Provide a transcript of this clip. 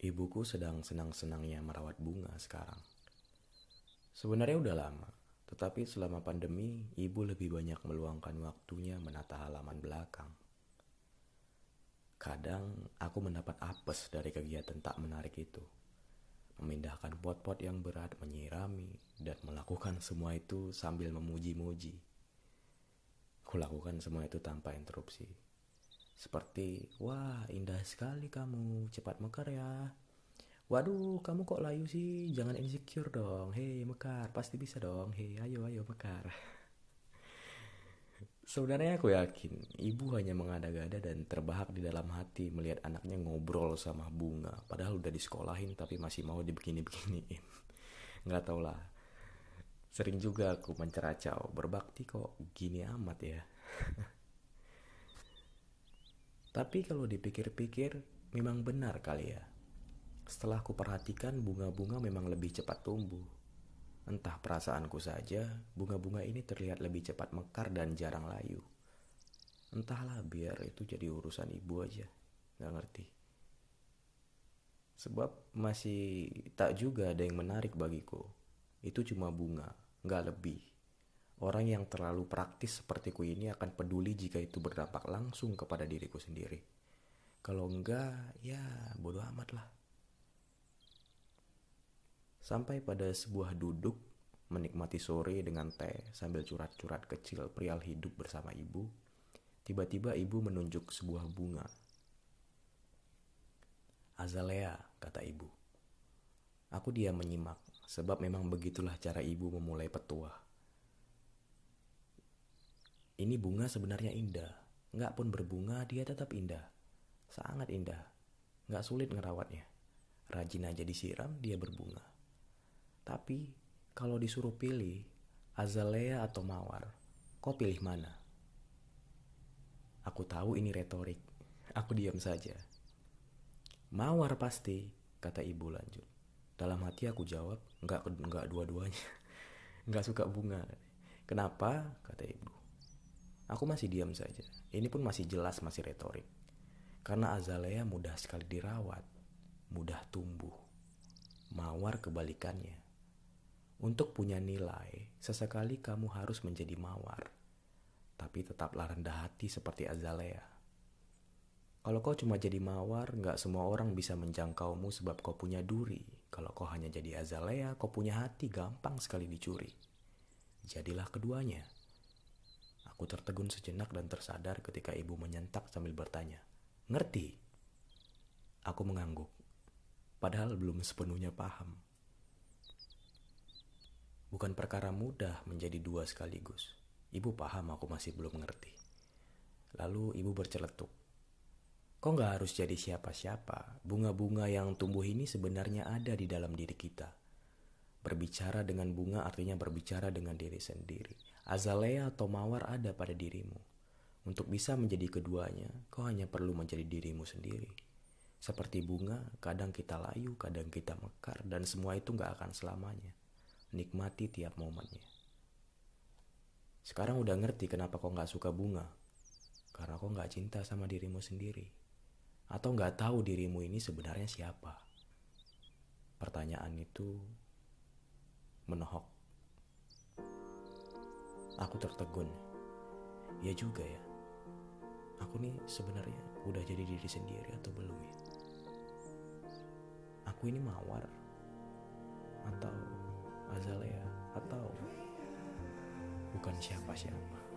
Ibuku sedang senang-senangnya merawat bunga sekarang. Sebenarnya udah lama, tetapi selama pandemi, ibu lebih banyak meluangkan waktunya menata halaman belakang. Kadang aku mendapat apes dari kegiatan tak menarik itu. Memindahkan pot-pot yang berat menyirami dan melakukan semua itu sambil memuji-muji. Kulakukan semua itu tanpa interupsi. Seperti, wah indah sekali kamu, cepat mekar ya. Waduh, kamu kok layu sih? Jangan insecure dong. Hei, mekar, pasti bisa dong. Hei, ayo, ayo, mekar. Sebenarnya aku yakin ibu hanya mengada-gada dan terbahak di dalam hati melihat anaknya ngobrol sama bunga. Padahal udah disekolahin tapi masih mau dibegini-beginiin. Nggak tau lah. Sering juga aku menceracau, berbakti kok gini amat ya. Tapi kalau dipikir-pikir, memang benar kali ya. Setelah ku perhatikan, bunga-bunga memang lebih cepat tumbuh. Entah perasaanku saja, bunga-bunga ini terlihat lebih cepat mekar dan jarang layu. Entahlah, biar itu jadi urusan ibu aja. Gak ngerti. Sebab masih tak juga ada yang menarik bagiku. Itu cuma bunga, gak lebih. Orang yang terlalu praktis sepertiku ini akan peduli jika itu berdampak langsung kepada diriku sendiri. Kalau enggak, ya bodoh amat lah. Sampai pada sebuah duduk menikmati sore dengan teh sambil curat-curat kecil perihal hidup bersama ibu, tiba-tiba ibu menunjuk sebuah bunga. Azalea, kata ibu. Aku diam menyimak, sebab memang begitulah cara ibu memulai petuah. Ini bunga sebenarnya indah. Nggak pun berbunga, dia tetap indah. Sangat indah. Nggak sulit ngerawatnya. Rajin aja disiram, dia berbunga. Tapi, kalau disuruh pilih, azalea atau mawar, kau pilih mana? Aku tahu ini retorik. Aku diam saja. Mawar pasti, kata ibu lanjut. Dalam hati aku jawab, nggak nggak dua-duanya. Nggak suka bunga. Kenapa? Kata ibu. Aku masih diam saja. Ini pun masih jelas masih retorik. Karena azalea mudah sekali dirawat, mudah tumbuh. Mawar kebalikannya. Untuk punya nilai, sesekali kamu harus menjadi mawar. Tapi tetaplah rendah hati seperti azalea. Kalau kau cuma jadi mawar, nggak semua orang bisa menjangkaumu sebab kau punya duri. Kalau kau hanya jadi azalea, kau punya hati gampang sekali dicuri. Jadilah keduanya. Aku tertegun sejenak dan tersadar ketika ibu menyentak sambil bertanya, Ngerti? Aku mengangguk, padahal belum sepenuhnya paham. Bukan perkara mudah menjadi dua sekaligus. Ibu paham aku masih belum mengerti. Lalu ibu berceletuk. Kok nggak harus jadi siapa-siapa? Bunga-bunga yang tumbuh ini sebenarnya ada di dalam diri kita. Berbicara dengan bunga artinya berbicara dengan diri sendiri. Azalea atau mawar ada pada dirimu. Untuk bisa menjadi keduanya, kau hanya perlu menjadi dirimu sendiri. Seperti bunga, kadang kita layu, kadang kita mekar, dan semua itu gak akan selamanya. Nikmati tiap momennya. Sekarang udah ngerti kenapa kau gak suka bunga. Karena kau gak cinta sama dirimu sendiri. Atau gak tahu dirimu ini sebenarnya siapa. Pertanyaan itu menohok Aku tertegun. Ya juga ya. Aku nih sebenarnya udah jadi diri sendiri atau belum ya? Aku ini mawar atau azalea atau bukan siapa-siapa.